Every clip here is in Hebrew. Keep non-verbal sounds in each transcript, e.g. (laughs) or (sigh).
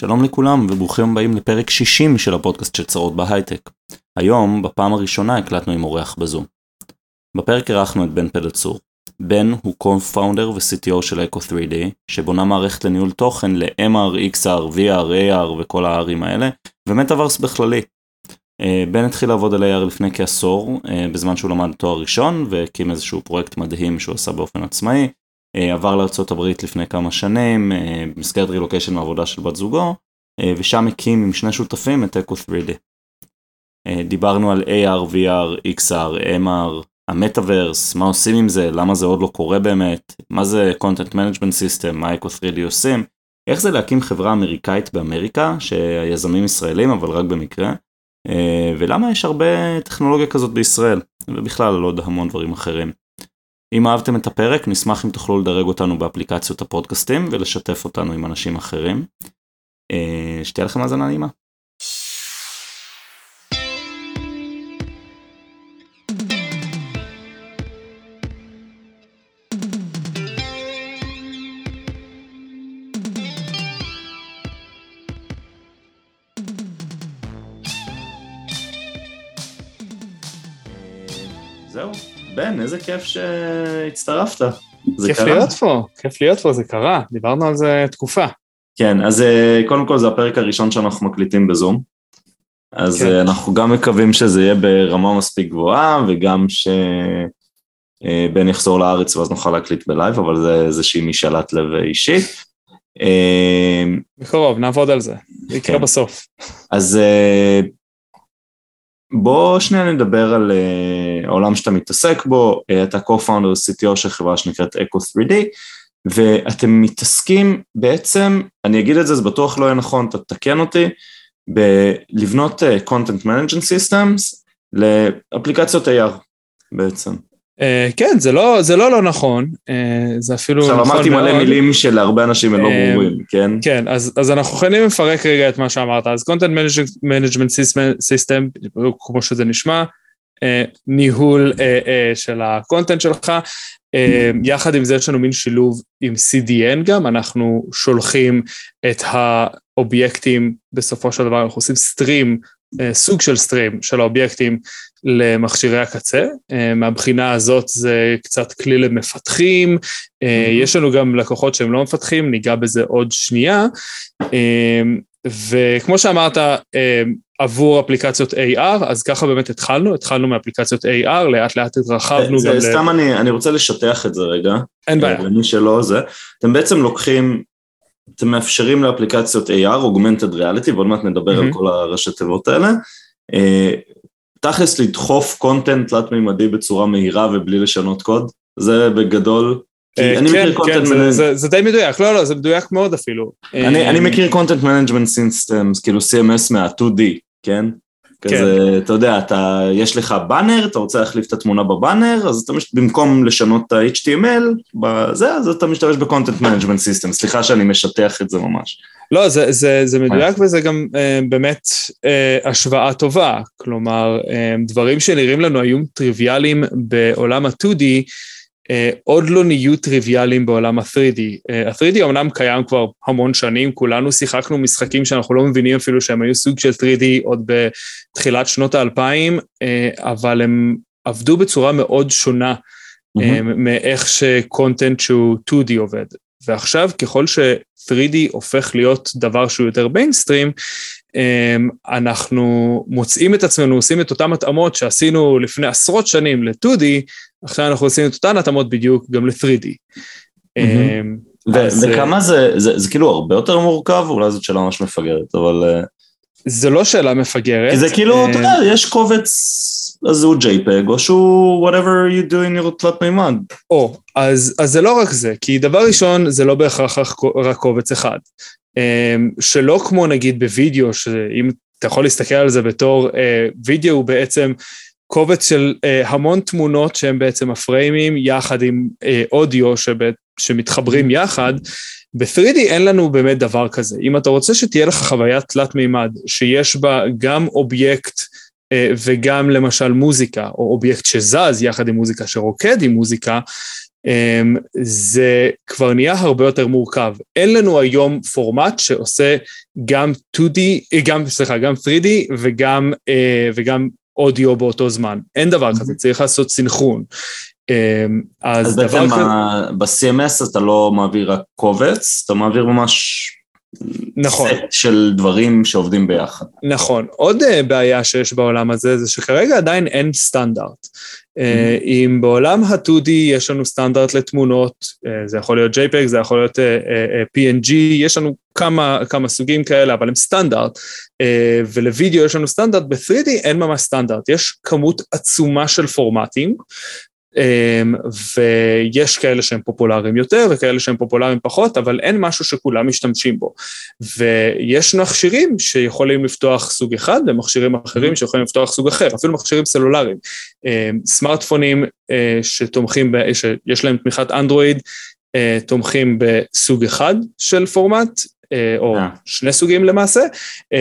שלום לכולם וברוכים הבאים לפרק 60 של הפודקאסט של צרות בהייטק. היום, בפעם הראשונה הקלטנו עם אורח בזום. בפרק אירחנו את בן פלצור. בן הוא co-founder ו-CTO של Echo 3D, שבונה מערכת לניהול תוכן ל-MR, XR, VR, AR וכל ה-R'ים האלה, ומטאוורס בכללי. אה, בן התחיל לעבוד על AR לפני כעשור, אה, בזמן שהוא למד תואר ראשון, והקים איזשהו פרויקט מדהים שהוא עשה באופן עצמאי. אה, עבר לארה"ב לפני כמה שנים, במסגרת רילוקיישן מעבודה של בת זוגו, ושם הקים עם שני שותפים את Echo 3D. דיברנו על AR, VR, XR, MR, המטאוורס, מה עושים עם זה, למה זה עוד לא קורה באמת, מה זה content management system, מה Echo 3D עושים, איך זה להקים חברה אמריקאית באמריקה, שהיזמים ישראלים אבל רק במקרה, אה, ולמה יש הרבה טכנולוגיה כזאת בישראל, ובכלל על עוד המון דברים אחרים. אם אהבתם את הפרק, נשמח אם תוכלו לדרג אותנו באפליקציות הפודקאסטים ולשתף אותנו עם אנשים אחרים. אה, שתהיה לכם האזנה נעימה. זהו, בן, איזה כיף שהצטרפת. כיף קרה? להיות פה, כיף להיות פה, זה קרה, דיברנו על זה תקופה. כן, אז אה, קודם כל זה הפרק הראשון שאנחנו מקליטים בזום. אז כן. אה, אנחנו גם מקווים שזה יהיה ברמה מספיק גבוהה, וגם שבן אה, יחזור לארץ ואז נוכל להקליט בלייב, אבל זה איזושהי משאלת לב אישית. בקרוב, נעבוד על זה, זה יקרה כן. בסוף. אז בוא שנייה נדבר על uh, העולם שאתה מתעסק בו, uh, אתה co-founder CTO של חברה שנקראת Echo 3D, ואתם מתעסקים בעצם, אני אגיד את זה, זה בטוח לא יהיה נכון, אתה תתקן אותי, בלבנות uh, content management systems לאפליקציות AR בעצם. Uh, כן, זה לא, זה לא לא נכון, uh, זה אפילו נכון מאוד. עכשיו אמרתי מלא מילים שלהרבה אנשים הם לא uh, ברורים, כן? כן, אז, אז אנחנו יכולים לפרק רגע את מה שאמרת. אז content management system, כמו שזה נשמע, uh, ניהול uh, uh, של הקונטנט שלך, uh, יחד עם זה יש לנו מין שילוב עם CDN גם, אנחנו שולחים את האובייקטים, בסופו של דבר אנחנו עושים סטרים, uh, סוג של סטרים של האובייקטים למכשירי הקצה. אה, מהבחינה הזאת זה קצת כלי למפתחים, אה, יש לנו גם לקוחות שהם לא מפתחים, ניגע בזה עוד שנייה. אה, וכמו שאמרת, עבור אפליקציות AR, אז ככה באמת התחלנו, התחלנו מאפליקציות AR, לאט לאט התרחבנו זה, גם... זה סתם ל... אני, אני רוצה לשטח את זה רגע. אין בעיה. למי שלא זה. אתם בעצם לוקחים, אתם מאפשרים לאפליקציות AR, Augmented Reality, ועוד מעט נדבר mm-hmm. על כל הראשי תיבות האלה, תכלס לדחוף קונטנט תלת-מימדי בצורה מהירה ובלי לשנות קוד, זה בגדול. אה, כן, כן, זה די מדויק, לא, לא, זה מדויק מאוד אפילו. אני אה, מכיר content management systems, כאילו CMS מה-2D, כן? כן? כזה, אתה יודע, אתה, יש לך באנר, אתה רוצה להחליף את התמונה בבאנר, אז אתה מש... במקום לשנות את ה-HTML, בזה, אז אתה משתמש ב content management system, סליחה שאני משטח את זה ממש. לא, זה, זה, זה מדויק וזה גם אה, באמת אה, השוואה טובה, כלומר, אה, דברים שנראים לנו היו טריוויאליים בעולם ה-2D, אה, עוד לא נהיו טריוויאליים בעולם ה-3D. אה, ה-3D אמנם קיים כבר המון שנים, כולנו שיחקנו משחקים שאנחנו לא מבינים אפילו שהם היו סוג של 3D עוד בתחילת שנות האלפיים, אה, אבל הם עבדו בצורה מאוד שונה mm-hmm. מאיך שקונטנט שהוא 2D עובד. ועכשיו ככל ש-3D הופך להיות דבר שהוא יותר מיינסטרים, אנחנו מוצאים את עצמנו עושים את אותן התאמות שעשינו לפני עשרות שנים ל-2D, עכשיו אנחנו עושים את אותן התאמות בדיוק גם ל-3D. אמ, וכמה זה, זה כאילו הרבה יותר מורכב, אולי זאת שאלה ממש מפגרת, אבל... אה, זה לא שאלה מפגרת. כי זה כאילו, אתה יודע, יש קובץ, אז הוא JPEG, או שהוא whatever you do in your תלת מימד. או, אז, אז זה לא רק זה, כי דבר ראשון, זה לא בהכרח רק קובץ אחד. אמ, שלא כמו נגיד בווידאו, שאם אתה יכול להסתכל על זה בתור, אה, וידאו הוא בעצם קובץ של אה, המון תמונות שהם בעצם הפריימים יחד עם אה, אודיו שמתחברים יחד. ב-3D אין לנו באמת דבר כזה. אם אתה רוצה שתהיה לך חוויה תלת מימד, שיש בה גם אובייקט אה, וגם למשל מוזיקה, או אובייקט שזז יחד עם מוזיקה, שרוקד עם מוזיקה, אמ, זה כבר נהיה הרבה יותר מורכב. אין לנו היום פורמט שעושה גם 2D, אה, גם, סליחה, גם 3D וגם, אה, וגם אודיו באותו זמן. אין דבר כזה, צריך לעשות סינכרון. אמ, אז, אז בעצם כזה... ב-CMS אתה לא מעביר רק קובץ, אתה מעביר ממש נכון. סט של דברים שעובדים ביחד. נכון. עוד uh, בעיה שיש בעולם הזה זה שכרגע עדיין אין סטנדרט. Uh, אם בעולם ה-2D יש לנו סטנדרט לתמונות, uh, זה יכול להיות JPEG, זה יכול להיות PNG, יש לנו כמה, כמה סוגים כאלה, אבל הם סטנדרט. Uh, ולוידאו יש לנו סטנדרט, ב-3D אין ממש סטנדרט, יש כמות עצומה של פורמטים, אמ, ויש כאלה שהם פופולריים יותר וכאלה שהם פופולריים פחות, אבל אין משהו שכולם משתמשים בו. ויש מכשירים שיכולים לפתוח סוג אחד ומכשירים אחרים שיכולים לפתוח סוג אחר, אפילו מכשירים סלולריים. אמ, סמארטפונים אה, שתומכים, שיש להם תמיכת אנדרואיד, אה, תומכים בסוג אחד של פורמט, אה, או שני סוגים למעשה, אמ,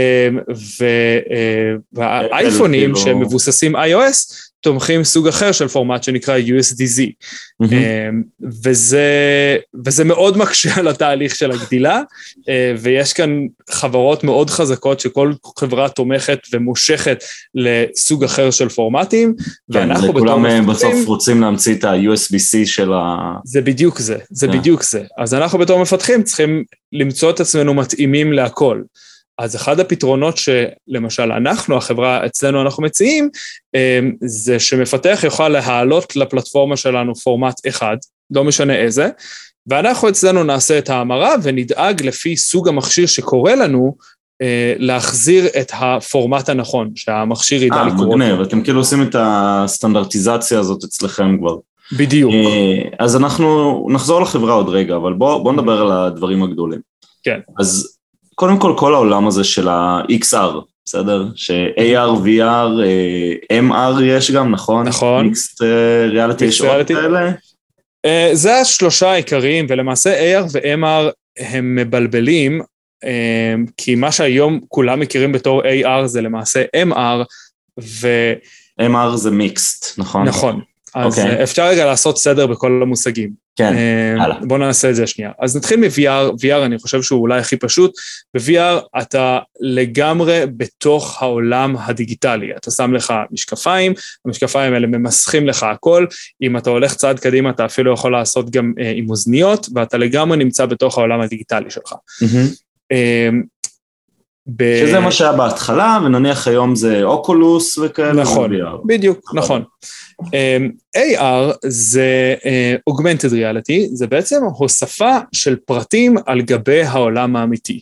והאייפונים כאילו- שהם מבוססים iOS תומכים סוג אחר של פורמט שנקרא USDZ. Mm-hmm. וזה, וזה מאוד מקשה על התהליך של הגדילה, אה, ויש כאן חברות מאוד חזקות שכל חברה תומכת ומושכת לסוג אחר של פורמטים, כן, ואנחנו בתור מפתחים... כולם בסוף רוצים להמציא את ה-USB-C של ה... זה בדיוק זה, זה yeah. בדיוק זה. אז אנחנו בתור מפתחים צריכים למצוא את עצמנו מתאימים להכל. אז אחד הפתרונות שלמשל אנחנו, החברה אצלנו אנחנו מציעים, אמ, זה שמפתח יוכל להעלות לפלטפורמה שלנו פורמט אחד, לא משנה איזה, ואנחנו אצלנו נעשה את ההמרה ונדאג לפי סוג המכשיר שקורא לנו, אה, להחזיר את הפורמט הנכון, שהמכשיר ידע לקרוא. אה, מגניב, אתם כאילו עושים את הסטנדרטיזציה הזאת אצלכם כבר. בדיוק. אה, אז אנחנו נחזור לחברה עוד רגע, אבל בואו בוא נדבר על הדברים הגדולים. כן. אז קודם כל, כל העולם הזה של ה-XR, בסדר? ש-AR, VR, MR יש גם, נכון? נכון. Mixed ריאליטי, יש עוד כאלה? Uh, זה השלושה העיקריים, ולמעשה AR ו-MR הם מבלבלים, uh, כי מה שהיום כולם מכירים בתור AR זה למעשה MR, ו... MR זה מיקסט, נכון? נכון. אז okay. אוקיי. אפשר רגע לעשות סדר בכל המושגים. כן, אה, הלאה. בואו נעשה את זה שנייה. אז נתחיל מ-VR, VR אני חושב שהוא אולי הכי פשוט. ב-VR אתה לגמרי בתוך העולם הדיגיטלי. אתה שם לך משקפיים, המשקפיים האלה ממסכים לך הכל, אם אתה הולך צעד קדימה אתה אפילו יכול לעשות גם אה, עם אוזניות, ואתה לגמרי נמצא בתוך העולם הדיגיטלי שלך. Mm-hmm. אה, ב... שזה מה שהיה בהתחלה, ונניח היום זה אוקולוס וכאלה. נכון, בדיוק, נכון. אמ, AR זה uh, Augmented Reality, זה בעצם הוספה של פרטים על גבי העולם האמיתי.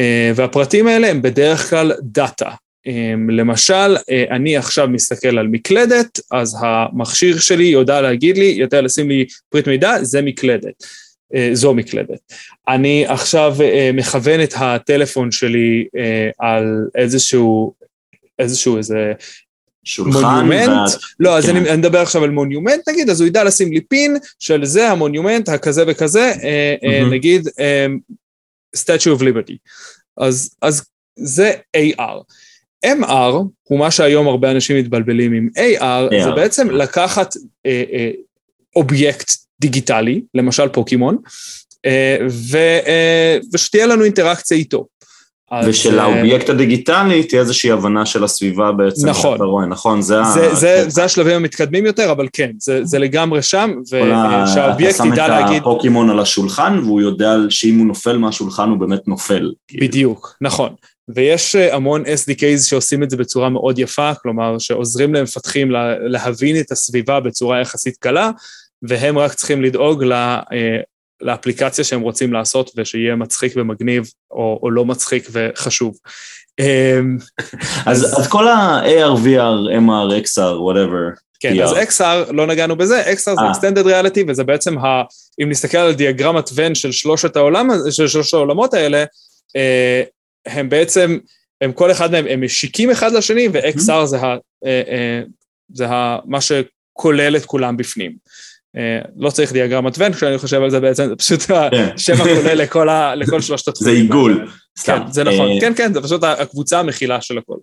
Uh, והפרטים האלה הם בדרך כלל דאטה. Um, למשל, uh, אני עכשיו מסתכל על מקלדת, אז המכשיר שלי יודע להגיד לי, יותר לשים לי פריט מידע, זה מקלדת. זו מקלדת. אני עכשיו מכוון את הטלפון שלי על איזשהו, איזשהו איזה שולחן. מונומנט, ואת... לא, כן. אז אני, אני מדבר עכשיו על מונומנט נגיד, אז הוא ידע לשים לי פין של זה המונומנט הכזה וכזה, mm-hmm. אה, נגיד אה, Statue of Liberty. אז, אז זה AR. MR הוא מה שהיום הרבה אנשים מתבלבלים עם AR, AR. זה בעצם לקחת אה, אה, אובייקט דיגיטלי, למשל פוקימון, אה, ו, אה, ושתהיה לנו אינטראקציה איתו. ושל אה, האובייקט הדיגיטלי תהיה איזושהי הבנה של הסביבה בעצם נכון, שאתה רואה, נכון? זה, זה, ה... זה, זה השלבים המתקדמים יותר, אבל כן, זה, זה לגמרי שם, ושהאובייקט ידע להגיד... אתה שם את הפוקימון על השולחן, והוא יודע שאם הוא נופל מהשולחן הוא באמת נופל. בדיוק, נכון. ויש אה, המון SDKs שעושים את זה בצורה מאוד יפה, כלומר שעוזרים למפתחים להבין את הסביבה בצורה יחסית קלה, והם רק צריכים לדאוג אה, לאפליקציה שהם רוצים לעשות ושיהיה מצחיק ומגניב, או, או לא מצחיק וחשוב. אמ, (laughs) אז, אז כל ה-AR, VR, MR, XR, whatever. כן, אז XR, לא נגענו בזה, XR זה אה. Extended Reality, וזה בעצם, ה, אם נסתכל על דיאגרמת ון של שלושת, העולם, של שלושת העולמות האלה, אה, הם בעצם, הם כל אחד מהם, הם משיקים אחד לשני, ו-XR זה, ה, אה, זה ה, מה שכולל את כולם בפנים. אה, לא צריך דיאגרמת ון, כשאני חושב על זה בעצם, זה פשוט כן. השם הכולל לכל, שלושת התחומים. זה עיגול. כן, זה נכון, אה, כן, כן, זה פשוט הקבוצה המכילה של הכל.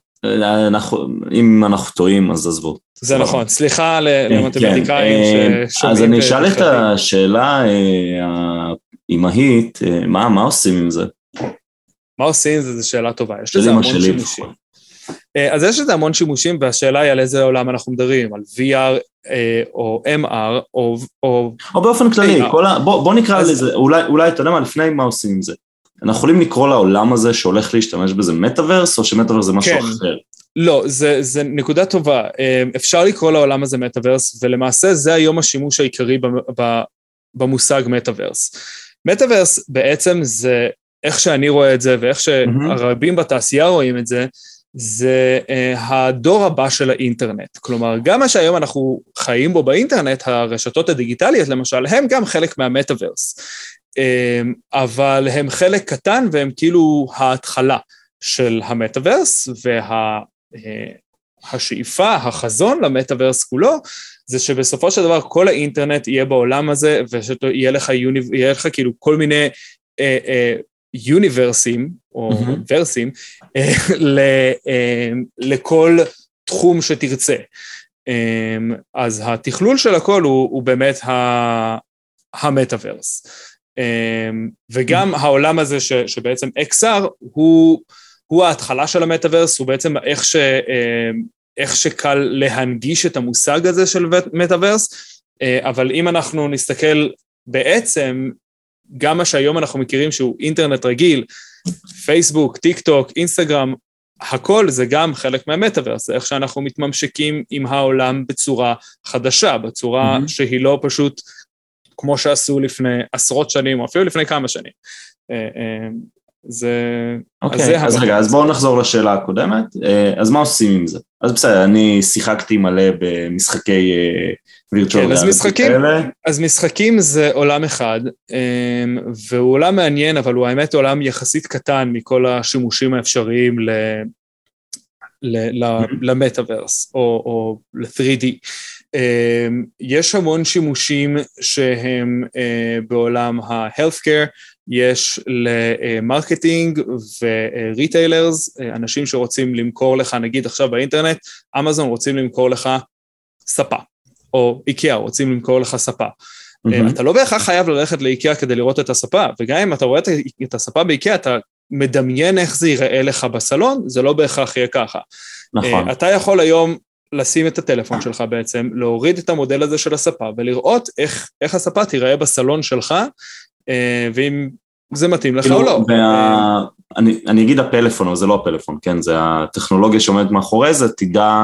אם אנחנו טועים, אז עזבו. זה נכון, סליחה כן, למתמטיקאים כן, ששומעים. אז אני אשאל את. השאלה אה, האימהית, אה, מה מה עושים עם זה? מה עושים עם זה, זו שאלה טובה, יש לזה המון שימושים. אה, אז יש לזה המון שימושים, והשאלה היא על איזה עולם אנחנו מדברים, על VR אה, או MR או... או או באופן כללי, כל ה... בוא, בוא נקרא אז- לזה, אולי, אולי אתה יודע מה, לפני מה עושים עם זה. אנחנו יכולים לקרוא לעולם הזה שהולך להשתמש בזה מטאוורס, או שמטאוורס זה משהו כן. אחר? לא, זה, זה נקודה טובה. אה, אפשר לקרוא לעולם הזה מטאוורס, ולמעשה זה היום השימוש העיקרי במושג מטאוורס. מטאוורס בעצם זה, איך שאני רואה את זה, ואיך שהרבים בתעשייה רואים את זה, זה uh, הדור הבא של האינטרנט. כלומר, גם מה שהיום אנחנו חיים בו באינטרנט, הרשתות הדיגיטליות למשל, הם גם חלק מהמטאוורס. Um, אבל הם חלק קטן והם כאילו ההתחלה של המטאוורס, והשאיפה, החזון למטאוורס כולו, זה שבסופו של דבר כל האינטרנט יהיה בעולם הזה, ושיהיה לך, יהיה לך כאילו כל מיני אה, אה, יוניברסים, או. ורסים, (laughs) אה, ל, לכל תחום שתרצה. אה, אז התכלול של הכל הוא, הוא באמת המטאוורס. אה, וגם העולם הזה ש, שבעצם XR הוא, הוא ההתחלה של המטאוורס, הוא בעצם איך, ש, איך שקל להנגיש את המושג הזה של מטאוורס, אבל אם אנחנו נסתכל בעצם, גם מה שהיום אנחנו מכירים שהוא אינטרנט רגיל, פייסבוק, טיק טוק, אינסטגרם, הכל זה גם חלק מהמטאוורס, זה איך שאנחנו מתממשקים עם העולם בצורה חדשה, בצורה מהמם. שהיא לא פשוט כמו שעשו לפני עשרות שנים, או אפילו לפני כמה שנים. אה, אה, זה... אז אוקיי, זה אז המטרה. רגע, אז בואו נחזור לשאלה הקודמת. אה, אז מה עושים עם זה? אז בסדר, אני שיחקתי מלא במשחקי וירטואל כן, אז משחקים- כאלה. אז משחקים זה עולם אחד, אמ, והוא עולם מעניין, אבל הוא האמת עולם יחסית קטן מכל השימושים האפשריים ל... ל- ל- למטאוורס או, או ל-3D. אמ, יש המון שימושים שהם אה, בעולם ה-healthcare, יש ל marketing ו retailers, אנשים שרוצים למכור לך, נגיד עכשיו באינטרנט, אמזון רוצים למכור לך ספה, או איקאה רוצים למכור לך ספה. מהמם. אתה לא בהכרח חייב ללכת לאיקאה כדי לראות את הספה, וגם אם אתה רואה את הספה באיקאה, אתה מדמיין איך זה ייראה לך בסלון, זה לא בהכרח יהיה ככה. נכון. אה, אתה יכול היום לשים את הטלפון שלך בעצם, להוריד את המודל הזה של הספה ולראות איך, איך הספה תיראה בסלון שלך, אה, ואם זה מתאים לך או כאילו, לא. אה, וה... אני, אני אגיד הפלאפון, אבל זה לא הפלאפון, כן? זה הטכנולוגיה שעומדת מאחורי זה, תדע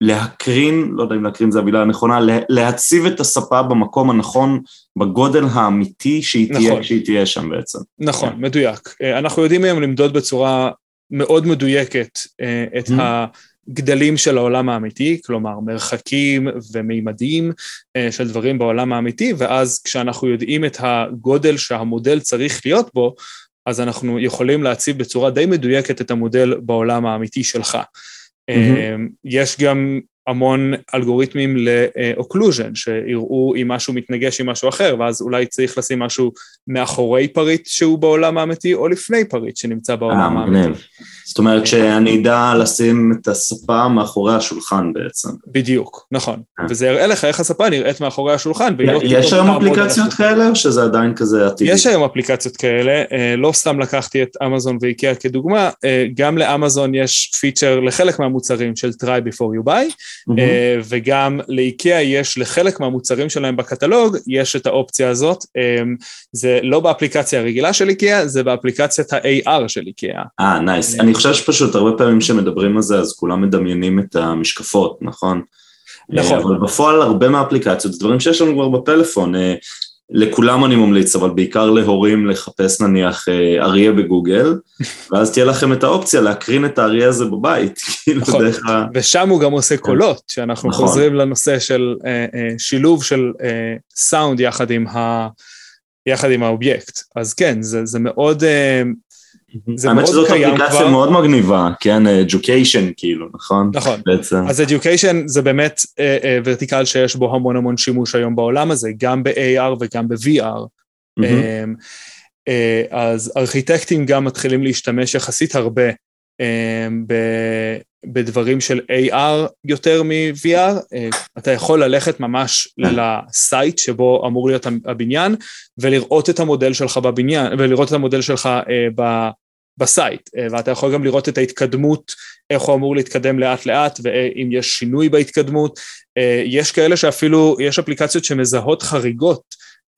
שלהקרין, לא יודע אם להקרין זה המילה הנכונה, לה- להציב את הספה במקום הנכון, בגודל האמיתי שהיא תהיה, נכון. שהיא תהיה שם בעצם. נכון, מדויק. אה, אנחנו יודעים היום למדוד בצורה מאוד מדויקת אה, את Mhm. הגדלים של העולם האמיתי, כלומר מרחקים ומימדים אה, של דברים בעולם האמיתי, ואז כשאנחנו יודעים את הגודל שהמודל צריך להיות בו, אז אנחנו יכולים להציב בצורה די מדויקת את המודל בעולם האמיתי שלך. אה, יש גם המון אלגוריתמים ל occlusion, שיראו אם משהו מתנגש עם משהו אחר, ואז אולי צריך לשים משהו מאחורי פריט שהוא בעולם האמיתי, או לפני פריט שנמצא אה, בעולם האמיתי. זאת אומרת שאני אדע לשים את הספה מאחורי השולחן בעצם. בדיוק, נכון. אה. וזה יראה לך איך הספה נראית מאחורי השולחן. לא יש היום אפליקציות. כאלה, או שזה עדיין כזה עתידי? יש היום אפליקציות כאלה, אה, לא סתם לקחתי את אמזון ואיקאה כדוגמה, אה, גם לאמזון יש פיצ'ר לחלק מהמוצרים של try before you buy, וגם לאיקאה יש לחלק מהמוצרים שלהם בקטלוג, יש את האופציה הזאת. זה לא באפליקציה הרגילה של איקאה, זה באפליקציית ה-AR של איקאה. אה, nice. אני חושב שפשוט הרבה פעמים כשמדברים על זה, אז כולם מדמיינים את המשקפות, נכון? נכון. אבל בפועל הרבה מהאפליקציות, זה דברים שיש לנו כבר בפלאפון. אה, לכולם אני ממליץ, אבל בעיקר להורים לחפש נניח אה, אריה בגוגל, (laughs) ואז תהיה לכם את האופציה להקרין את האריה הזה בבית, (laughs) כאילו נכון. דרך ה... ושם הוא גם עושה קולות, שאנחנו נכון. חוזרים לנושא של אה, אה, שילוב של אה, סאונד יחד עם, ה, יחד עם האובייקט. אז כן, זה, זה מאוד, אה, האמת שזאת אפליקציה. מאוד מגניבה, כן, education כאילו, נכון? נכון. בעצם. אז education זה באמת אה, אה, ורטיקל שיש בו המון המון שימוש היום בעולם הזה, גם ב-AR וגם ב-VR. מהמם. אה, אה, אז ארכיטקטים גם מתחילים להשתמש יחסית הרבה בדברים של AR יותר מ-VR, אתה יכול ללכת ממש לסייט שבו אמור להיות הבניין ולראות את המודל שלך בבניין, ולראות את המודל שלך בסייט, ואתה יכול גם לראות את ההתקדמות, איך הוא אמור להתקדם לאט לאט ואם יש שינוי בהתקדמות. יש כאלה שאפילו, יש אפליקציות שמזהות חריגות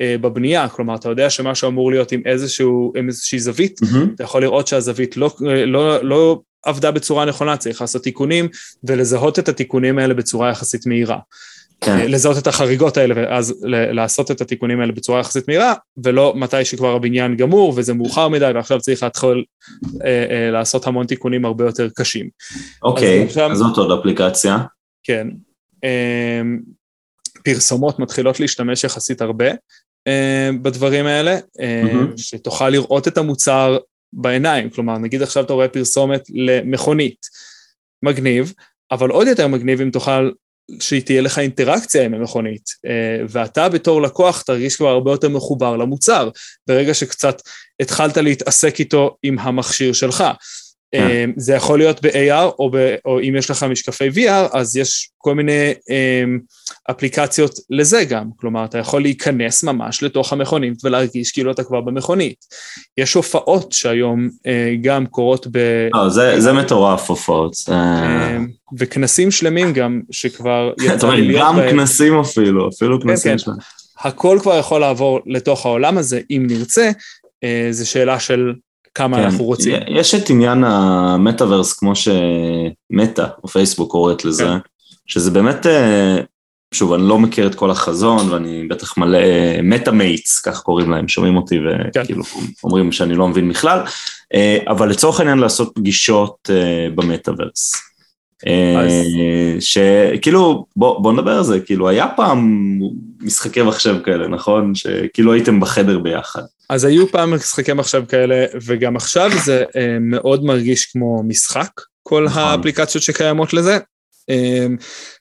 בבנייה, כלומר אתה יודע שמשהו אמור להיות עם איזשהו, עם איזושהי זווית, mm-hmm. אתה יכול לראות שהזווית לא, לא, לא עבדה בצורה נכונה, צריך לעשות תיקונים ולזהות את התיקונים האלה בצורה יחסית מהירה. כן. לזהות את החריגות האלה ואז לעשות את התיקונים האלה בצורה יחסית מהירה, ולא מתי שכבר הבניין גמור וזה מאוחר מדי ועכשיו צריך להתחיל אה, אה, לעשות המון תיקונים הרבה יותר קשים. אוקיי, אז, עכשיו, אז זאת עוד אפליקציה. כן. אה, פרסומות מתחילות להשתמש יחסית הרבה אה, בדברים האלה, אה, mm-hmm. שתוכל לראות את המוצר בעיניים, כלומר נגיד עכשיו אתה רואה פרסומת למכונית, מגניב, אבל עוד יותר מגניב אם תוכל שהיא תהיה לך אינטראקציה עם המכונית, אה, ואתה בתור לקוח תרגיש כבר הרבה יותר מחובר למוצר, ברגע שקצת התחלת להתעסק איתו עם המכשיר שלך. אמ, זה יכול להיות ב-AR, או, ב, או אם יש לך משקפי VR, אז יש כל מיני אמ, אפליקציות לזה גם. כלומר, אתה יכול להיכנס ממש לתוך המכונית ולהרגיש כאילו אתה כבר במכונית. יש הופעות שהיום אה, גם קורות ב... לא, זה, זה מטורף, הופעות. אמ, וכנסים שלמים גם, שכבר (laughs) יצא לי להיות... גם. כנסים אפילו, אפילו כן, כנסים כן, שלמים. הכל כבר יכול לעבור לתוך העולם הזה, אם נרצה. אה, זו שאלה של כמה כן, אנחנו רוצים. יש את עניין המטאוורס כמו שמטא או פייסבוק קוראת לזה, כן. שזה באמת, אה, שוב, אני לא מכיר את כל החזון ואני בטח מלא Metamates, כך קוראים להם, שומעים אותי וכאילו כן. אומרים שאני לא מבין בכלל, אה, אבל לצורך העניין לעשות פגישות אה, במטאוורס. שכאילו, בוא, בוא נדבר על זה, כאילו היה פעם משחקי מחשב כאלה, נכון? שכאילו הייתם בחדר ביחד. אז היו פעם משחקי מחשב כאלה, וגם עכשיו זה אה, מאוד מרגיש כמו משחק, כל נכון. האפליקציות שקיימות לזה. אה,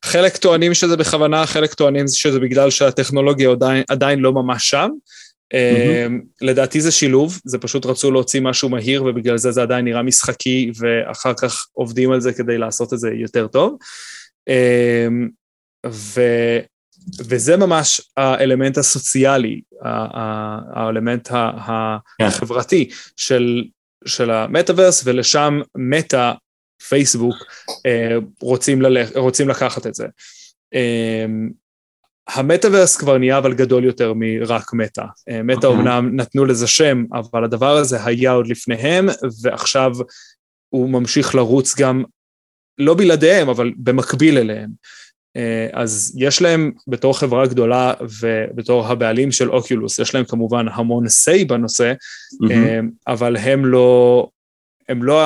חלק טוענים שזה בכוונה, חלק טוענים שזה בגלל שהטכנולוגיה עדיין, עדיין לא ממש שם. Mm-hmm. לדעתי זה שילוב, זה פשוט רצו להוציא משהו מהיר ובגלל זה זה עדיין נראה משחקי ואחר כך עובדים על זה כדי לעשות את זה יותר טוב. ו... וזה ממש האלמנט הסוציאלי, האלמנט כן. החברתי של, של המטאוורס, ולשם מטא, פייסבוק, אה, רוצים, ללכ, רוצים לקחת את זה. אה, המטאוורס כבר נהיה אבל גדול יותר מרק מטא. אה, מטא אוקיי. אומנם נתנו לזה שם, אבל הדבר הזה היה עוד לפניהם, ועכשיו הוא ממשיך לרוץ גם, לא בלעדיהם, אבל במקביל אליהם. אז יש להם בתור חברה גדולה ובתור הבעלים של אוקיולוס, יש להם כמובן המון say בנושא, mm-hmm. אבל הם לא, הם לא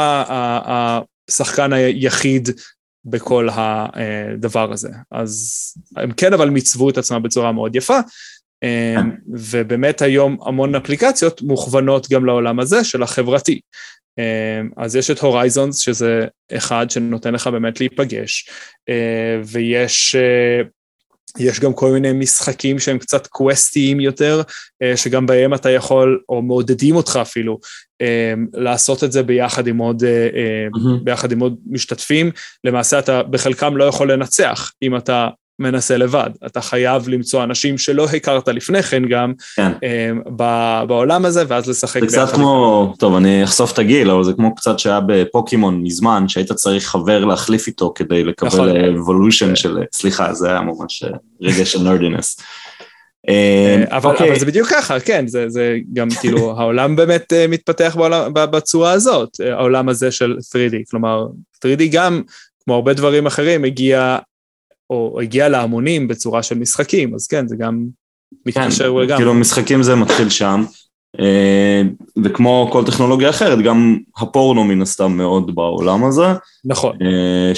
השחקן היחיד בכל הדבר הזה. אז הם כן אבל מיצבו את עצמם בצורה מאוד יפה, כן. ובאמת היום המון אפליקציות מוכוונות גם לעולם הזה של החברתי. אז יש את הורייזונס, שזה אחד שנותן לך באמת להיפגש, ויש אה, יש גם כל מיני משחקים שהם קצת קווסטיים יותר, אה, שגם בהם אתה יכול, או מעודדים אותך אפילו, לעשות את זה ביחד עם עוד, mm-hmm. ביחד עם עוד משתתפים. למעשה אתה בחלקם לא יכול לנצח אם אתה מנסה לבד. אתה חייב למצוא אנשים שלא הכרת לפני כן גם כן. אה, בעולם הזה, ואז לשחק. זה קצת כמו, לפני. טוב, אני אחשוף את הגיל, אבל זה כמו קצת שהיה בפוקימון מזמן, שהיית צריך חבר להחליף איתו כדי לקבל אבולושן נכון. של, סליחה, זה היה ממש רגע של נרדינס. אה, אבל, okay. אוקיי. אבל זה בדיוק ככה, כן, זה, זה גם כאילו (laughs) העולם באמת מתפתח בעולם, בצורה הזאת, העולם הזה של 3D, כלומר 3D גם, כמו הרבה דברים אחרים, הגיע או הגיע להמונים בצורה של משחקים, אז כן, זה גם מתקשר כן, לגמרי. כאילו משחקים זה מתחיל שם, אה, וכמו כל טכנולוגיה אחרת, גם הפורנו מן הסתם מאוד בעולם הזה. נכון. אה,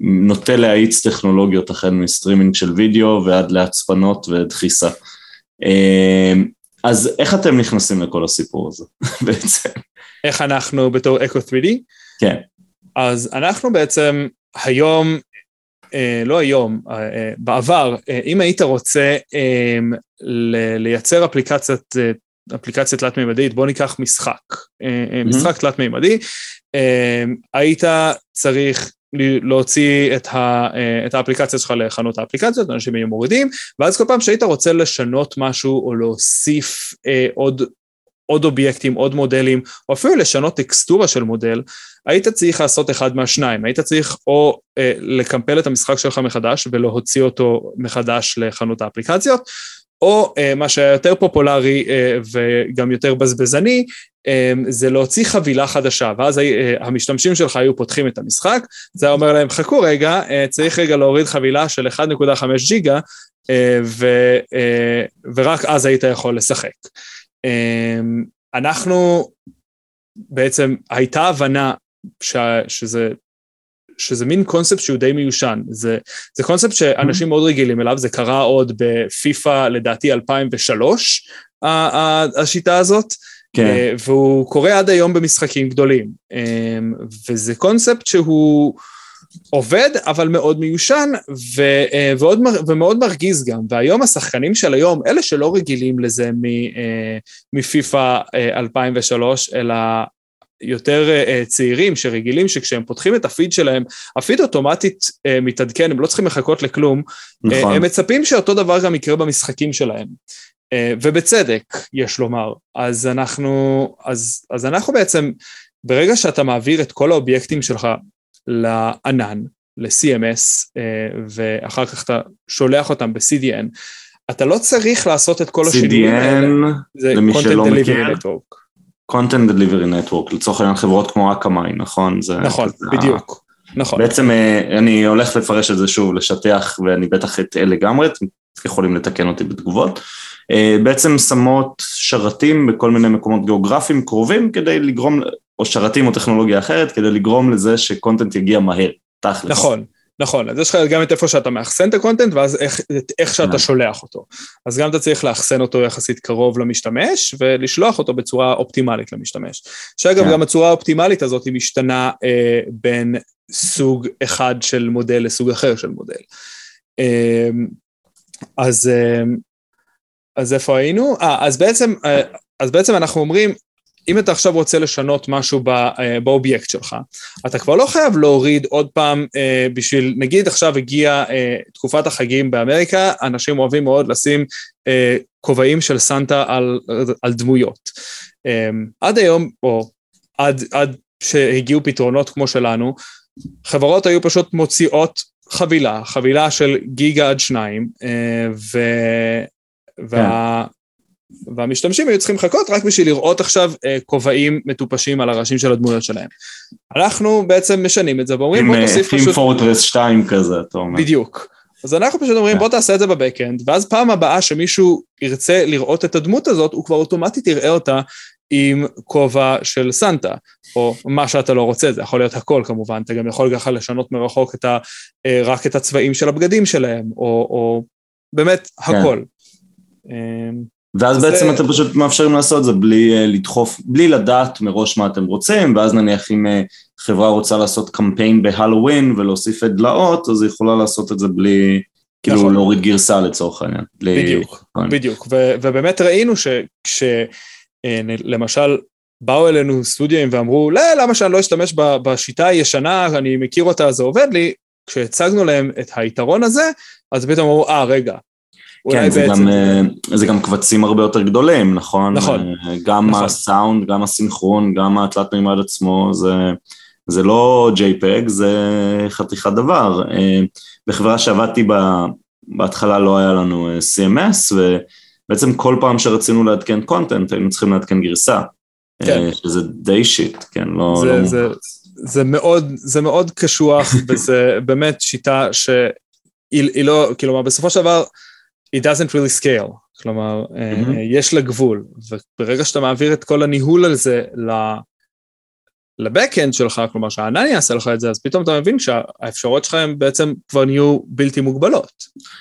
שנוטה להאיץ טכנולוגיות החל מסטרימינג של וידאו ועד להצפנות ודחיסה. אה, אז איך אתם נכנסים לכל הסיפור הזה (laughs) בעצם? איך אנחנו בתור אקו 3D? כן. אז אנחנו בעצם היום לא היום, אה, אה, בעבר, אם היית רוצה לייצר אפליקציית אפליקציה תלת-מימדית, בוא ניקח משחק, משחק תלת-מימדי, היית צריך להוציא את, ה, את האפליקציה שלך לחנות האפליקציות, אנשים היו מורידים, ואז כל פעם שהיית רוצה לשנות משהו או להוסיף אה, עוד, עוד אובייקטים, עוד מודלים, או אפילו לשנות טקסטורה של מודל, היית צריך לעשות אחד מהשניים, היית צריך או אה, לקמפל את המשחק שלך מחדש ולהוציא אותו מחדש לחנות האפליקציות, או אה, מה שהיה יותר פופולרי אה, וגם יותר בזבזני, אה, זה להוציא חבילה חדשה, ואז אה, המשתמשים שלך היו פותחים את המשחק, זה היה אומר להם, חכו רגע, אה, צריך רגע להוריד חבילה של 1.5 ג'יגה, אה, ו, אה, ורק אז היית יכול לשחק. אה, אנחנו, בעצם הייתה הבנה ש, שזה שזה מין קונספט שהוא די מיושן. זה, זה קונספט שאנשים מאוד רגילים אליו, זה קרה עוד בפיפא לדעתי 2003, השיטה הזאת. כן. אה, והוא קורה עד היום במשחקים גדולים. אה, וזה קונספט שהוא עובד, אבל מאוד מיושן, ו, אה, ועוד, ומאוד מרגיז גם. והיום השחקנים של היום, אלה שלא רגילים לזה מפיפא 2003, אלא יותר uh, צעירים שרגילים שכשהם פותחים את הפיד שלהם, הפיד אוטומטית uh, מתעדכן, הם לא צריכים לחכות לכלום. נכון. Uh, הם מצפים שאותו דבר גם יקרה במשחקים שלהם. Uh, ובצדק, יש לומר. אז אנחנו, אז, אז אנחנו בעצם, ברגע שאתה מעביר את כל האובייקטים שלך לענן, ל-CMS, uh, ואחר כך אתה שולח אותם ב-CDN, אתה לא צריך לעשות את כל השינויים האלה. CDN, למי שלא מכיר. Network. content delivery network, לצורך העניין חברות כמו אקמאי, נכון? זה נכון, כזה, בדיוק, נכון. בעצם אה, אני הולך לפרש את זה שוב, לשטח, ואני בטח אטעה לגמרי, אתם יכולים לתקן אותי בתגובות. אה, בעצם שמות שרתים בכל מיני מקומות גיאוגרפיים קרובים כדי לגרום, או שרתים או טכנולוגיה אחרת, כדי לגרום לזה שקונטנט יגיע מהר, תכלס. נכון, נכון, אז יש לך גם את איפה שאתה מאחסן את הקונטנט, ואז איך, איך שאתה נכון. שולח אותו. אז גם אתה צריך לאחסן אותו יחסית קרוב למשתמש, ולשלוח אותו בצורה אופטימלית למשתמש. שאגב, כן. גם הצורה האופטימלית הזאת היא משתנה אה, בין סוג אחד של מודל לסוג אחר של מודל. אה, אז, אה, אז איפה היינו? אה, אז בעצם, אה, אז בעצם אנחנו אומרים, אם אתה עכשיו רוצה לשנות משהו אה, באובייקט שלך, אתה כבר לא חייב להוריד עוד פעם אה, בשביל, נגיד עכשיו הגיעה אה, תקופת החגים באמריקה, אנשים אוהבים מאוד לשים כובעים של סנטה על, על דמויות. עד היום, או עד, עד שהגיעו פתרונות כמו שלנו, חברות היו פשוט מוציאות חבילה, חבילה של גיגה עד שניים, ו... וה... כן. והמשתמשים היו צריכים לחכות רק בשביל לראות עכשיו אה, כובעים מטופשים על הראשים של הדמויות שלהם. אנחנו בעצם משנים את זה ואומרים בוא תוסיף פשוט... עם פורטרס 2 כזה, אתה אומר. בדיוק. אז אנחנו פשוט אומרים בוא תעשה את זה בבקאנד, ואז פעם הבאה שמישהו ירצה לראות את הדמות הזאת, הוא כבר אוטומטית יראה אותה עם כובע של סנטה, או מה שאתה לא רוצה, זה יכול להיות הכל כמובן, אתה גם יכול ככה לשנות מרחוק את ה, אה, רק את הצבעים של הבגדים שלהם, או, או באמת כן. הכל. אמ, ואז בעצם אתם פשוט מאפשרים לעשות את זה בלי אה, לדחוף, בלי לדעת מראש מה אתם רוצים, ואז נניח אם אה, חברה רוצה לעשות קמפיין בהלואוין ולהוסיף את דלאות, אז היא יכולה לעשות את זה בלי, כאילו נכון. להוריד גרסה לצורך העניין. בדיוק, בלי... בדיוק, ו- ובאמת ראינו שכשלמשל אה, באו אלינו סטודיו ואמרו, לא, למה שאני לא אשתמש בשיטה הישנה, אני מכיר אותה, זה עובד לי, כשהצגנו להם את היתרון הזה, אז פתאום אמרו, אה, רגע, כן, זה גם, אה, זה גם קבצים הרבה יותר גדולים, נכון? נכון. אה, גם נכון. הסאונד, גם הסינכרון, גם התלת מימד עצמו, זה, זה לא JPEG, זה חתיכת דבר. אה, בחברה שעבדתי בה, בהתחלה לא היה לנו CMS, ובעצם כל פעם שרצינו לעדכן קונטנט, היינו צריכים לעדכן גרסה. כן. שזה די שיט, כן, לא... זה, לא זה, זה, מאוד, זה מאוד קשוח, וזה (laughs) באמת שיטה שהיא לא, כאילו, בסופו של דבר, it doesn't really scale, כלומר, mm-hmm. יש לה גבול, וברגע שאתה מעביר את כל הניהול על זה לבק-אנד שלך, כלומר שהענן יעשה לך את זה, אז פתאום אתה מבין שהאפשרויות שלך הן בעצם כבר נהיו בלתי מוגבלות.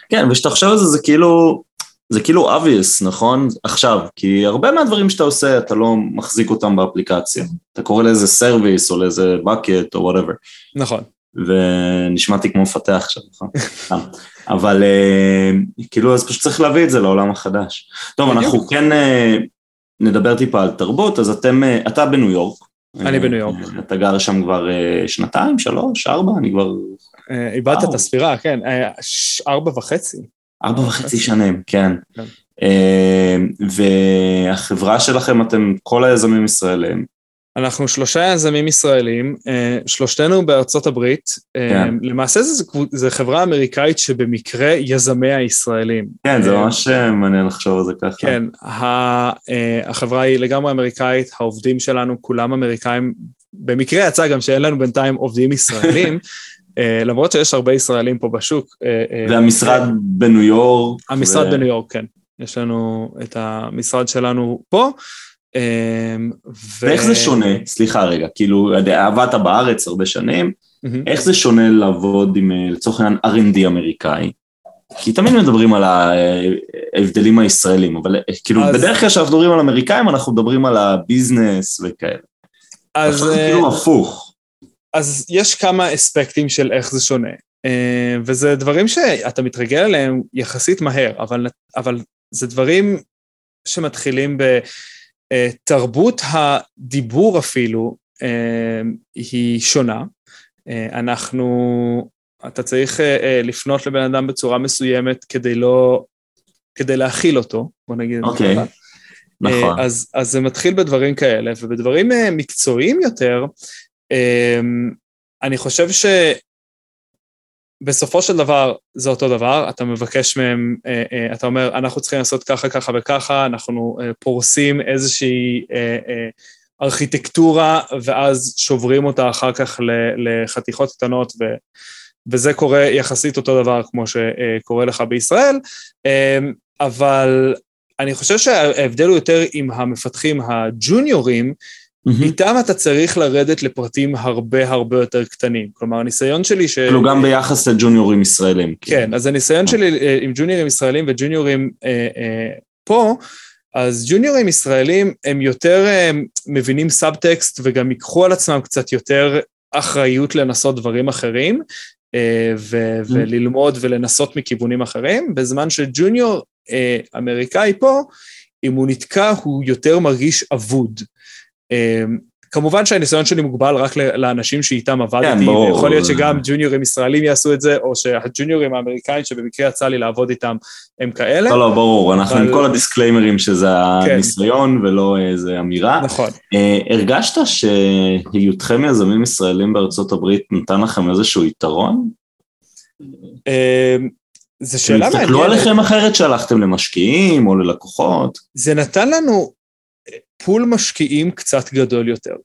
כן, וכשאתה חושב על זה, זה כאילו, זה כאילו obvious, נכון? עכשיו, כי הרבה מהדברים שאתה עושה, אתה לא מחזיק אותם באפליקציה. אתה קורא לאיזה service או לאיזה bucket או whatever. נכון. ונשמעתי כמו מפתח עכשיו, נכון? (laughs) אבל אה, כאילו אז פשוט צריך להביא את זה לעולם החדש. טוב, אנחנו כן, אה, נדבר טיפה על תרבות, אז אתם, אתה בניו יורק. אני בניו יורק. אתה גר שם כבר שנתיים, שלוש, ארבע, אני כבר... איבדת את הספירה, כן, ארבע וחצי. ארבע וחצי שנים, כן. כן. והחברה שלכם, אתם כל היזמים ישראלים. אנחנו שלושה יזמים ישראלים, אה, שלושתנו בארצות הברית, אה, כן. למעשה זו חברה אמריקאית שבמקרה יזמיה ישראלים. כן, זה אה, ממש מעניין לחשוב על זה ככה. כן, החברה היא לגמרי אמריקאית, העובדים שלנו כולם אמריקאים, במקרה יצא גם שאין לנו בינתיים עובדים ישראלים, (laughs) למרות שיש הרבה ישראלים פה בשוק. והמשרד בניו יורק. המשרד בניו יורק, כן. יש לנו את המשרד שלנו פה. אמ, ו... ואיך זה שונה? סליחה רגע, כאילו עבדת בארץ הרבה שנים, mm-hmm. איך זה שונה לעבוד עם אה, לצורך העניין R&D אמריקאי? כי תמיד מדברים על ההבדלים הישראלים, אבל אה, כאילו אז... בדרך כלל כשאנחנו מדברים על אמריקאים אנחנו מדברים על הביזנס וכאלה. אז... זה כאילו הפוך. אז יש כמה אספקטים של איך זה שונה, וזה דברים שאתה מתרגל אליהם יחסית מהר, אבל, אבל זה דברים שמתחילים ב... אה, תרבות הדיבור אפילו אה, היא שונה. אה, אנחנו, אתה צריך לפנות לבן אדם בצורה מסוימת כדי לא, כדי להכיל אותו, בוא נגיד זה okay. נכון. אז, אז זה מתחיל בדברים כאלה, ובדברים מקצועיים יותר, אני חושב ש... בסופו של דבר זה אותו דבר, אתה מבקש מהם, אה, אה, אתה אומר, אנחנו צריכים לעשות ככה, ככה וככה, אנחנו אה, פורסים איזושהי ארכיטקטורה, ואז שוברים אותה אחר כך לחתיכות קטנות, ו, וזה קורה יחסית אותו דבר כמו שקורה לך בישראל, אבל אני חושב שההבדל הוא יותר עם המפתחים הג'וניורים, Mm-hmm. איתם אתה צריך לרדת לפרטים הרבה הרבה יותר קטנים. כלומר, הניסיון שלי ש... כאילו גם ביחס לג'וניורים ישראלים. כן, כאילו. אז הניסיון שלי אה, עם ג'וניורים ישראלים וג'וניורים אה, אה, פה, אז ג'וניורים ישראלים הם יותר אה, מבינים סאבטקסט וגם ייקחו על עצמם קצת יותר אחריות לנסות דברים אחרים, אה, ו- mm-hmm. וללמוד ולנסות מכיוונים אחרים, בזמן שג'וניור אה, אמריקאי פה, אם הוא נתקע, הוא יותר מרגיש אבוד. אמ, כמובן שהניסיון שלי מוגבל רק לאנשים שאיתם עבדתי, כן. ויכול להיות שגם ג'וניורים ישראלים יעשו את זה, או שהג'וניורים האמריקאים שבמקרה יצא לי לעבוד איתם הם כאלה. לא, לא, ברור, אבל... אנחנו עם כל הדיסקליימרים שזה כן. הניסיון ולא איזה אמירה. נכון. אה, הרגשת שהיותכם יזמים ישראלים בארצות הברית נתן לכם איזשהו יתרון? אה, זו שאלה מעניינת. הסתכלו עליכם אחרת שהלכתם למשקיעים או ללקוחות? זה נתן לנו פול משקיעים קצת גדול יותר.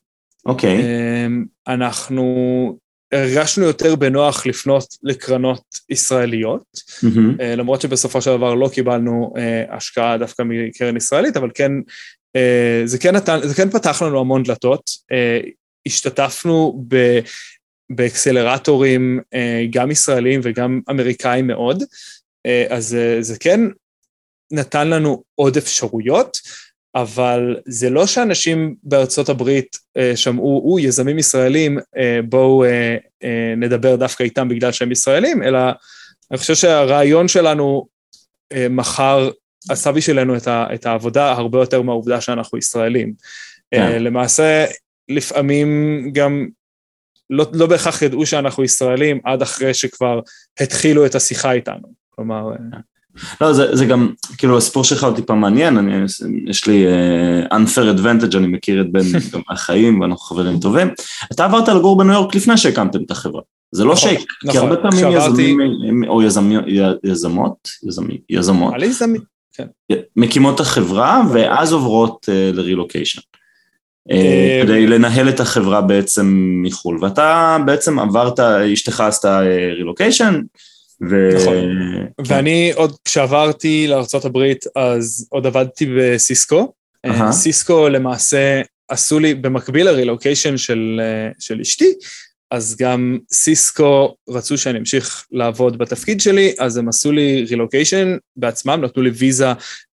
אוקיי. Okay. אמ, אנחנו הרגשנו יותר בנוח לפנות לקרנות ישראליות, mm-hmm. למרות שבסופו של דבר לא קיבלנו אה, השקעה דווקא מקרן ישראלית, אבל כן, אה, זה כן, נתן, זה כן פתח לנו המון דלתות. השתתפנו ב... באקסלרטורים גם ישראלים וגם אמריקאים מאוד, אז זה כן נתן לנו עוד אפשרויות. אבל זה לא שאנשים בארצות הברית אה, שמעו, או, יזמים ישראלים, אה, בואו אה, אה, נדבר דווקא איתם בגלל שהם ישראלים, אלא אני חושב שהרעיון שלנו אה, מחר עשה בשבילנו את, ה, את העבודה הרבה יותר מהעובדה שאנחנו ישראלים. אה, כן. אה, למעשה, לפעמים גם לא, לא בהכרח ידעו שאנחנו ישראלים עד אחרי שכבר התחילו את השיחה איתנו. כלומר... אה, לא, זה, זה גם, כאילו הסיפור שלך הוא טיפה מעניין, אני, יש לי uh, unfair advantage, אני מכיר את בן (laughs) גם מהחיים ואנחנו חברים טובים. אתה עברת לגור בניו יורק לפני שהקמתם את החברה, זה לא נכון, שייק, נכון, כי הרבה פעמים. יזמים או יזמי, יזמות, יזמי, יזמות, כן. מקימות את החברה ואז עוברות uh, לרילוקיישן. אה, כדי לנהל את החברה בעצם מחו"ל, ואתה בעצם עברת, אשתך עשתה רילוקיישן, ו... נכון. כן. ואני עוד כשעברתי לארה"ב אז עוד עבדתי בסיסקו. Uh-huh. סיסקו למעשה עשו לי, במקביל לרילוקיישן של, של אשתי, אז גם סיסקו רצו שאני אמשיך לעבוד בתפקיד שלי, אז הם עשו לי רילוקיישן בעצמם, נתנו לי ויזה,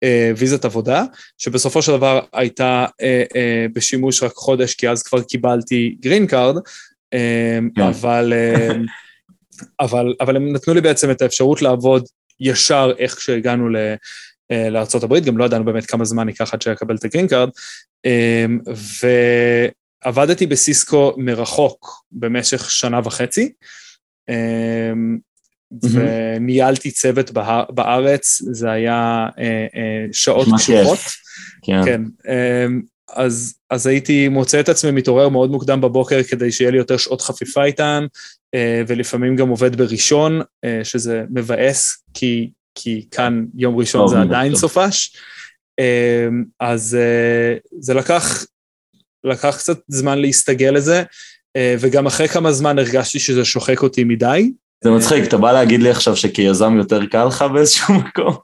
אה, ויזת עבודה, שבסופו של דבר הייתה אה, אה, בשימוש רק חודש, כי אז כבר קיבלתי green card, אה. כן. אבל... אה, (laughs) אבל, אבל הם נתנו לי בעצם את האפשרות לעבוד ישר איך שהגענו לארה"ב, גם לא ידענו באמת כמה זמן ייקח עד שיקבל את הגרין קארד, ועבדתי בסיסקו מרחוק במשך שנה וחצי, וניהלתי צוות בארץ, זה היה שעות קשוחות. כן. כן. אז, אז הייתי מוצא את עצמי מתעורר מאוד מוקדם בבוקר כדי שיהיה לי יותר שעות חפיפה איתן, אה, ולפעמים גם עובד בראשון, אה, שזה מבאס, כי, כי כאן יום ראשון זה עדיין טוב. סופש. אה, אז זה לקח, לקח קצת זמן להסתגל לזה, וגם אחרי כמה זמן הרגשתי שזה שוחק אותי מדי. זה מצחיק, אתה בא להגיד לי עכשיו שכיזם יותר קל לך באיזשהו מקום?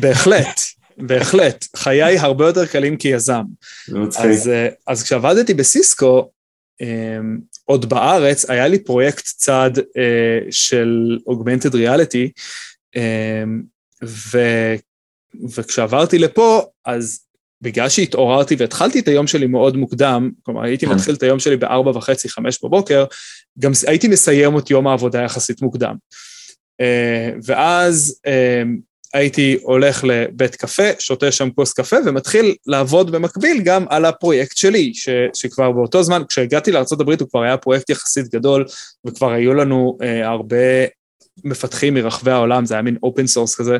בהחלט. בהחלט, חיי הרבה יותר קלים כיזם. אז, אה, אז כשעבדתי בסיסקו, um, עוד בארץ, היה לי פרויקט צד uh, של Augmented Reality, ו, וכשעברתי לפה, אז בגלל שהתעוררתי והתחלתי את היום שלי מאוד מוקדם, כלומר הייתי כן. מתחיל את היום שלי בארבע וחצי, חמש בבוקר, גם הייתי מסיים את יום העבודה יחסית מוקדם. ואז הייתי הולך לבית קפה, שותה שם כוס קפה ומתחיל לעבוד במקביל גם על הפרויקט שלי, ש, שכבר באותו זמן, כשהגעתי לארה"ב הוא כבר היה פרויקט יחסית גדול וכבר היו לנו אה, הרבה מפתחים מרחבי העולם, זה היה מין open source כזה,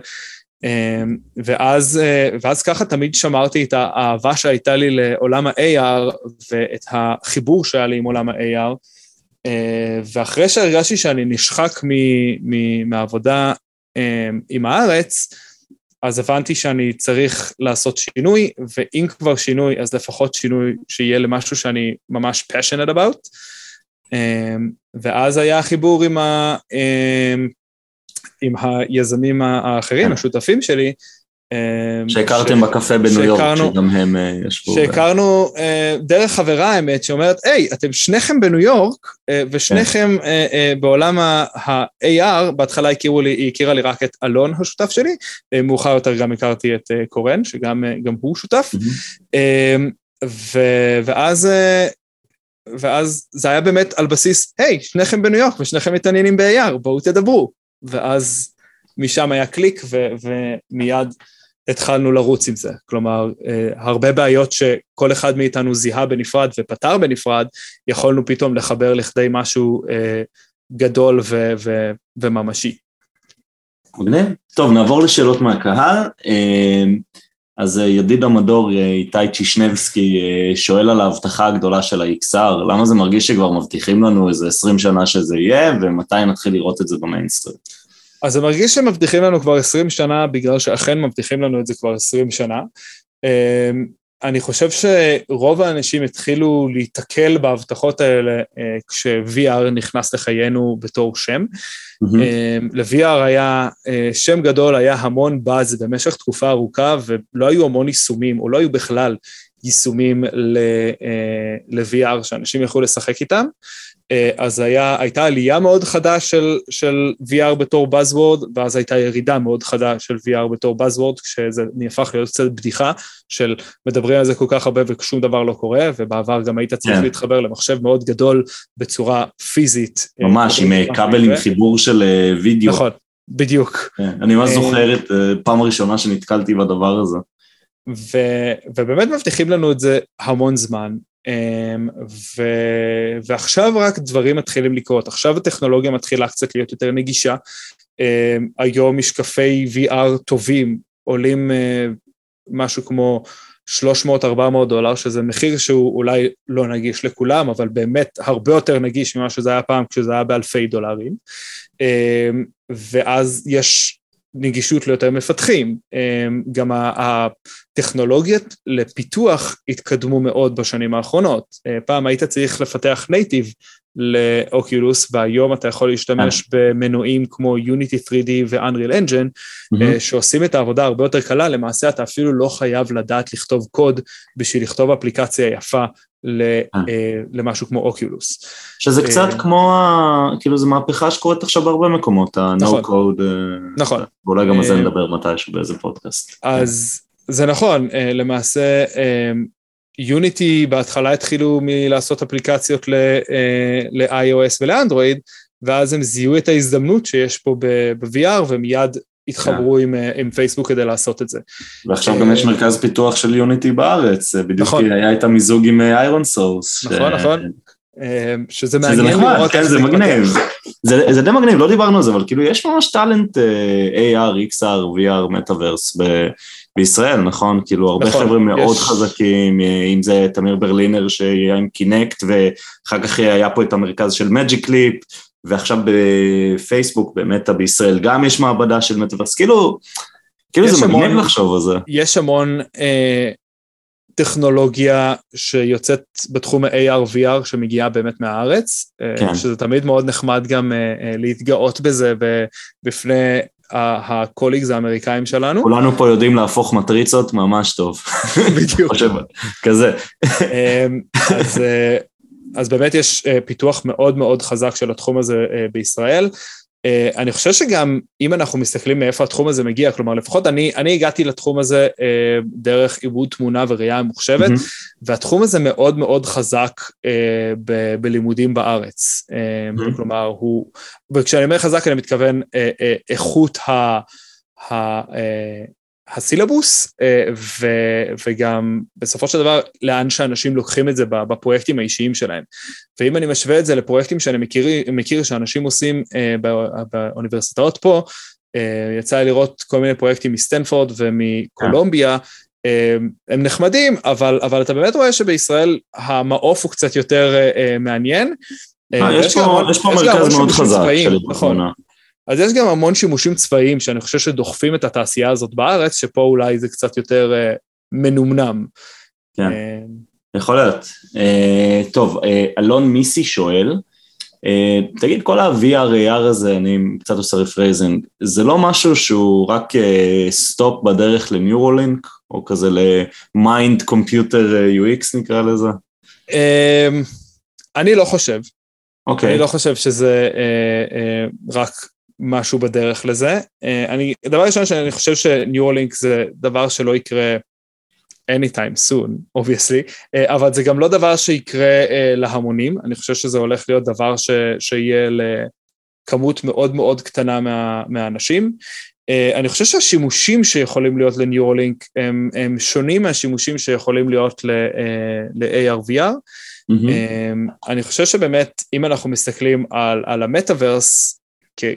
אה, ואז, אה, ואז ככה תמיד שמרתי את האהבה שהייתה לי לעולם ה-AR ואת החיבור שהיה לי עם עולם ה-AR, אה, ואחרי שהרגשתי שאני נשחק מ, מ, מהעבודה עם הארץ, אז הבנתי שאני צריך לעשות שינוי, ואם כבר שינוי, אז לפחות שינוי שיהיה למשהו שאני ממש passionate about. אמ, ואז היה חיבור עם, ה, אמ, עם היזמים האחרים. השותפים שלי, אמ, שהכרתם ש... בקפה בניו יורק, שגם הם אה, ישבו. שהכרנו אה, דרך חברה האמת, שאומרת, היי, אתם שניכם בניו יורק, אה, ושניכם כן. בעולם ה-AR, בהתחלה הכירו לי, היא הכירה לי רק את אלון השותף שלי, מאוחר יותר גם הכרתי את קורן, שגם הוא שותף, אמ, ו, ואז... ואז זה היה באמת על בסיס, היי, שניכם בניו יורק ושניכם מתעניינים ב-AR, בואו תדברו. ואז משם היה קליק ומיד התחלנו לרוץ עם זה. כלומר, אה, הרבה בעיות שכל אחד מאיתנו זיהה בנפרד ופתר בנפרד, יכולנו פתאום לחבר לכדי משהו אה, גדול ו- ו- וממשי. מגניב. טוב, נעבור לשאלות מהקהל. אה, אז ידיד המדור איתי צ'ישנבסקי שואל על ההבטחה הגדולה של ה-XR, למה זה מרגיש שכבר מבטיחים לנו איזה 20 שנה שזה יהיה, ומתי נתחיל לראות את זה במיינסטרים? אז זה מרגיש שמבטיחים לנו כבר 20 שנה, בגלל שאכן מבטיחים לנו את זה כבר 20 שנה. אמ, אני חושב שרוב האנשים התחילו להיתקל בהבטחות האלה אה, כש-VR נכנס לחיינו בתור שם. Mm-hmm. ל-VR היה אה, שם גדול, היה המון באז במשך תקופה ארוכה, ולא היו המון יישומים, או לא היו בכלל יישומים ל-VR שאנשים יכלו לשחק איתם. אה, אז היה, הייתה עלייה מאוד חדה של, של VR בתור Buzzword, ואז הייתה ירידה מאוד חדה של VR בתור Buzzword, כשזה נהפך להיות קצת בדיחה של מדברים על זה כל כך הרבה ושום דבר לא קורה, ובעבר גם היית צריך yeah. כן. להתחבר למחשב מאוד גדול בצורה פיזית. אה, ממש, עם אה, כבל עם חיבור של וידאו. נכון, בדיוק. Yeah, כן, אני ממש זוכר את פעם הראשונה שנתקלתי בדבר הזה. ו, ובאמת מבטיחים לנו את זה המון זמן, אמ, ו... ועכשיו רק דברים מתחילים לקרות, עכשיו הטכנולוגיה מתחילה קצת להיות יותר נגישה, אמ, היום משקפי VR טובים עולים אה, משהו כמו 300-400 דולר, שזה מחיר שהוא אולי לא נגיש לכולם, אבל באמת הרבה יותר נגיש ממה שזה היה פעם כשזה היה באלפי דולרים. אמ, ואז יש נגישות ליותר מפתחים. אמ, גם הטכנולוגיות לפיתוח התקדמו מאוד בשנים האחרונות. אה, פעם היית צריך לפתח נייטיב לאוקיולוס, והיום אתה יכול להשתמש אה. במנועים כמו Unity 3D ו-Unreal Engine, mm-hmm. שעושים את העבודה הרבה יותר קלה, למעשה אתה אפילו לא חייב לדעת לכתוב קוד בשביל לכתוב אפליקציה יפה למשהו כמו אוקיולוס. שזה קצת כמו, כאילו זו מהפכה שקורית עכשיו בהרבה מקומות, ה-No נכון. code, נכון. ואולי גם על זה נדבר מתישהו באיזה פודקאסט. אז זה נכון, למעשה יוניטי בהתחלה התחילו מלעשות אפליקציות ל-iOS ולאנדרואיד, ואז הם זיהו את ההזדמנות שיש פה ב-VR ומיד התחברו yeah. עם, עם פייסבוק כדי לעשות את זה. ועכשיו גם יש מרכז פיתוח של יוניטי בארץ, בדיוק נכון. היה את המיזוג עם איירון סורס. נכון, ש... נכון. שזה מעניין שזה נחמד, כן, זה מגניב. זה, זה די מגניב, לא דיברנו על זה, אבל כאילו יש ממש talent uh, AR, XR, VR, מטאוורס בישראל, נכון? כאילו הרבה נכון, חבר'ה מאוד יש... חזקים, אה, אם זה תמיר ברלינר שהיה עם קינקט, ואחר כך היה פה את המרכז של מג'יק ליפ, ועכשיו בפייסבוק, באמת בישראל גם יש מעבדה של מטאוורס, כאילו, כאילו זה מגניב לחשוב על זה. יש המון אה, טכנולוגיה שיוצאת בתחום ה-AR-VR שמגיעה באמת מהארץ, אה, כן. שזה תמיד מאוד נחמד גם אה, אה, להתגאות בזה בפני הקוליגס האמריקאים שלנו. כולנו פה יודעים להפוך מטריצות ממש טוב. בדיוק. כזה. אמ, אז, אז באמת יש פיתוח מאוד מאוד חזק של התחום הזה בישראל. Uh, אני חושב שגם אם אנחנו מסתכלים מאיפה התחום הזה מגיע, כלומר לפחות אני, אני הגעתי לתחום הזה uh, דרך עיבוד תמונה וראייה ממוחשבת, mm-hmm. והתחום הזה מאוד מאוד חזק uh, ב- בלימודים בארץ. Uh, mm-hmm. כלומר הוא, וכשאני אומר חזק אני מתכוון uh, uh, איכות ה... ה uh, הסילבוס, אה, ו, וגם בסופו של דבר לאן שאנשים לוקחים את זה בפרויקטים האישיים שלהם. ואם אני משווה את זה לפרויקטים שאני מכיר, מכיר שאנשים עושים אה, באוניברסיטאות פה, אה, יצא לי לראות כל מיני פרויקטים מסטנפורד ומקולומביה, הם נחמדים, אבל, אבל אתה באמת רואה שבישראל המעוף הוא קצת יותר מעניין. יש פה, יש פה מרכז מאוד חזק של נכון. אז יש גם המון שימושים צבאיים שאני חושב שדוחפים את התעשייה הזאת בארץ, שפה אולי זה קצת יותר uh, מנומנם. כן, uh, יכול להיות. Uh, טוב, uh, אלון מיסי שואל, uh, תגיד, כל ה-VR, AR הזה, אני קצת עושה rephrasing, זה לא משהו שהוא רק stop uh, בדרך לניורולינק, או כזה ל-mind computer UX נקרא לזה? Uh, אני לא חושב. אוקיי. Okay. אני לא חושב שזה uh, uh, רק משהו בדרך לזה. אה, אני, דבר ראשון שאני חושב שניו-אורלינק זה דבר שלא יקרה anytime soon, obviously, אה, אבל זה גם לא דבר שיקרה אה, להמונים, אני חושב שזה הולך להיות דבר ש, שיהיה לכמות מאוד מאוד קטנה מה, מהאנשים. אני חושב שהשימושים שיכולים להיות לניו-אורלינק הם, הם שונים מהשימושים שיכולים להיות ל-ARVR. Mm-hmm. אני חושב שבאמת, אם אנחנו מסתכלים על, על המטאוורס,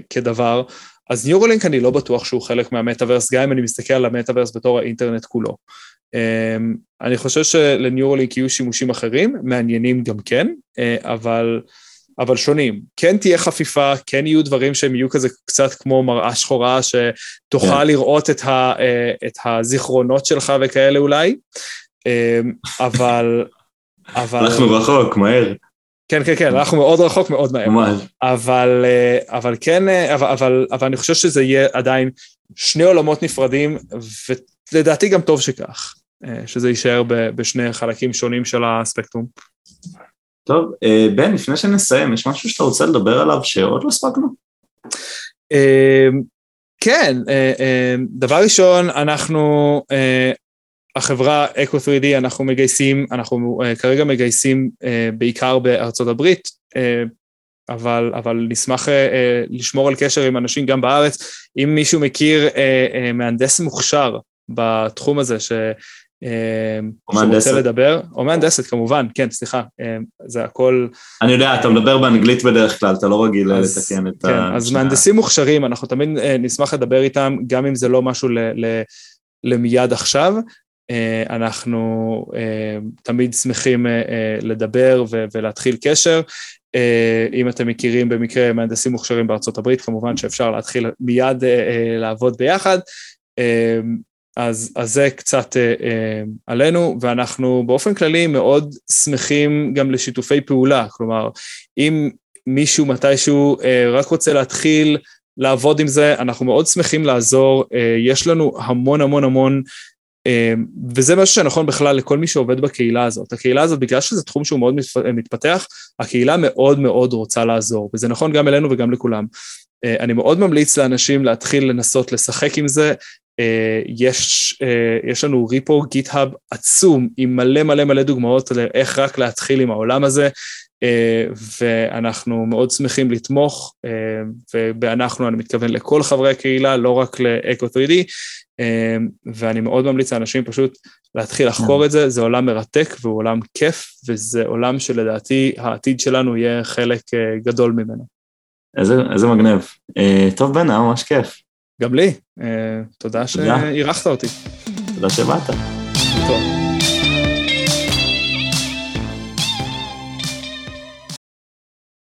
כדבר, אז ניורלינק אני לא בטוח שהוא חלק מהמטאוורס, גם אם אני מסתכל על המטאוורס בתור האינטרנט כולו. אמ, אני חושב שלניורלינק יהיו שימושים אחרים, מעניינים גם כן, אה, אבל, אבל שונים. כן תהיה חפיפה, כן יהיו דברים שהם יהיו כזה קצת כמו מראה שחורה, שתוכל yeah. כן. לראות את, ה, אה, את הזיכרונות שלך וכאלה אולי, אמ, אבל... אבל... אנחנו רחוק, מהר. כן, כן, כן, אנחנו מאוד רחוק מאוד מהר. ממש. אבל, אה, אבל כן, אה, אבל, אבל, אבל אני חושב שזה יהיה עדיין שני עולמות נפרדים, ולדעתי גם טוב שכך, אה, שזה יישאר בשני חלקים שונים של הספקטרום. טוב, בן, לפני שנסיים, יש משהו שאתה רוצה לדבר עליו שעוד לא הספקנו? כן, דבר ראשון, אנחנו החברה אקו 3D אנחנו מגייסים, אנחנו uh, כרגע מגייסים uh, בעיקר בארצות הברית, uh, אבל, אבל נשמח uh, uh, לשמור על קשר עם אנשים גם בארץ. אם מישהו מכיר uh, uh, מהנדס מוכשר בתחום הזה, ש... שרוצה לדבר, או מהנדסת כמובן, כן, סליחה, זה הכל... אני יודע, אתה מדבר באנגלית בדרך כלל, אתה לא רגיל אז, לתקן את כן, ה... אז מהנדסים מוכשרים, אנחנו תמיד נשמח לדבר איתם, גם אם זה לא משהו ל... ל למיד עכשיו, אנחנו אה, תמיד שמחים אה, לדבר ולהתחיל קשר. אם אתם מכירים במקרה מהנדסים מוכשרים בארצות הברית, כמובן שאפשר להתחיל מיד לעבוד ביחד. אז, אז זה קצת עלינו, ואנחנו באופן כללי מאוד שמחים גם לשיתופי פעולה. כלומר, אם מישהו מתישהו רק רוצה להתחיל לעבוד עם זה, אנחנו מאוד שמחים לעזור. יש לנו המון המון המון וזה משהו שנכון בכלל לכל מי שעובד בקהילה הזאת. הקהילה הזאת, בגלל שזה תחום שהוא מאוד מתפתח, הקהילה מאוד מאוד רוצה לעזור, וזה נכון גם אלינו וגם לכולם. אה, אני מאוד ממליץ לאנשים להתחיל לנסות לשחק עם זה. אה, יש, אה, יש לנו ריפו גיט-האב עצום עם מלא מלא מלא דוגמאות לאיך רק להתחיל עם העולם הזה. ואנחנו מאוד שמחים לתמוך, ובאנחנו אני מתכוון לכל חברי הקהילה, לא רק לאקו 3D, ואני מאוד ממליץ לאנשים פשוט להתחיל לחקור את זה, זה עולם מרתק והוא עולם כיף, וזה עולם שלדעתי העתיד שלנו יהיה חלק גדול ממנו. איזה, איזה מגניב. טוב בן, היה ממש כיף. גם לי, תודה שאירחת אותי. תודה שבאת. טוב.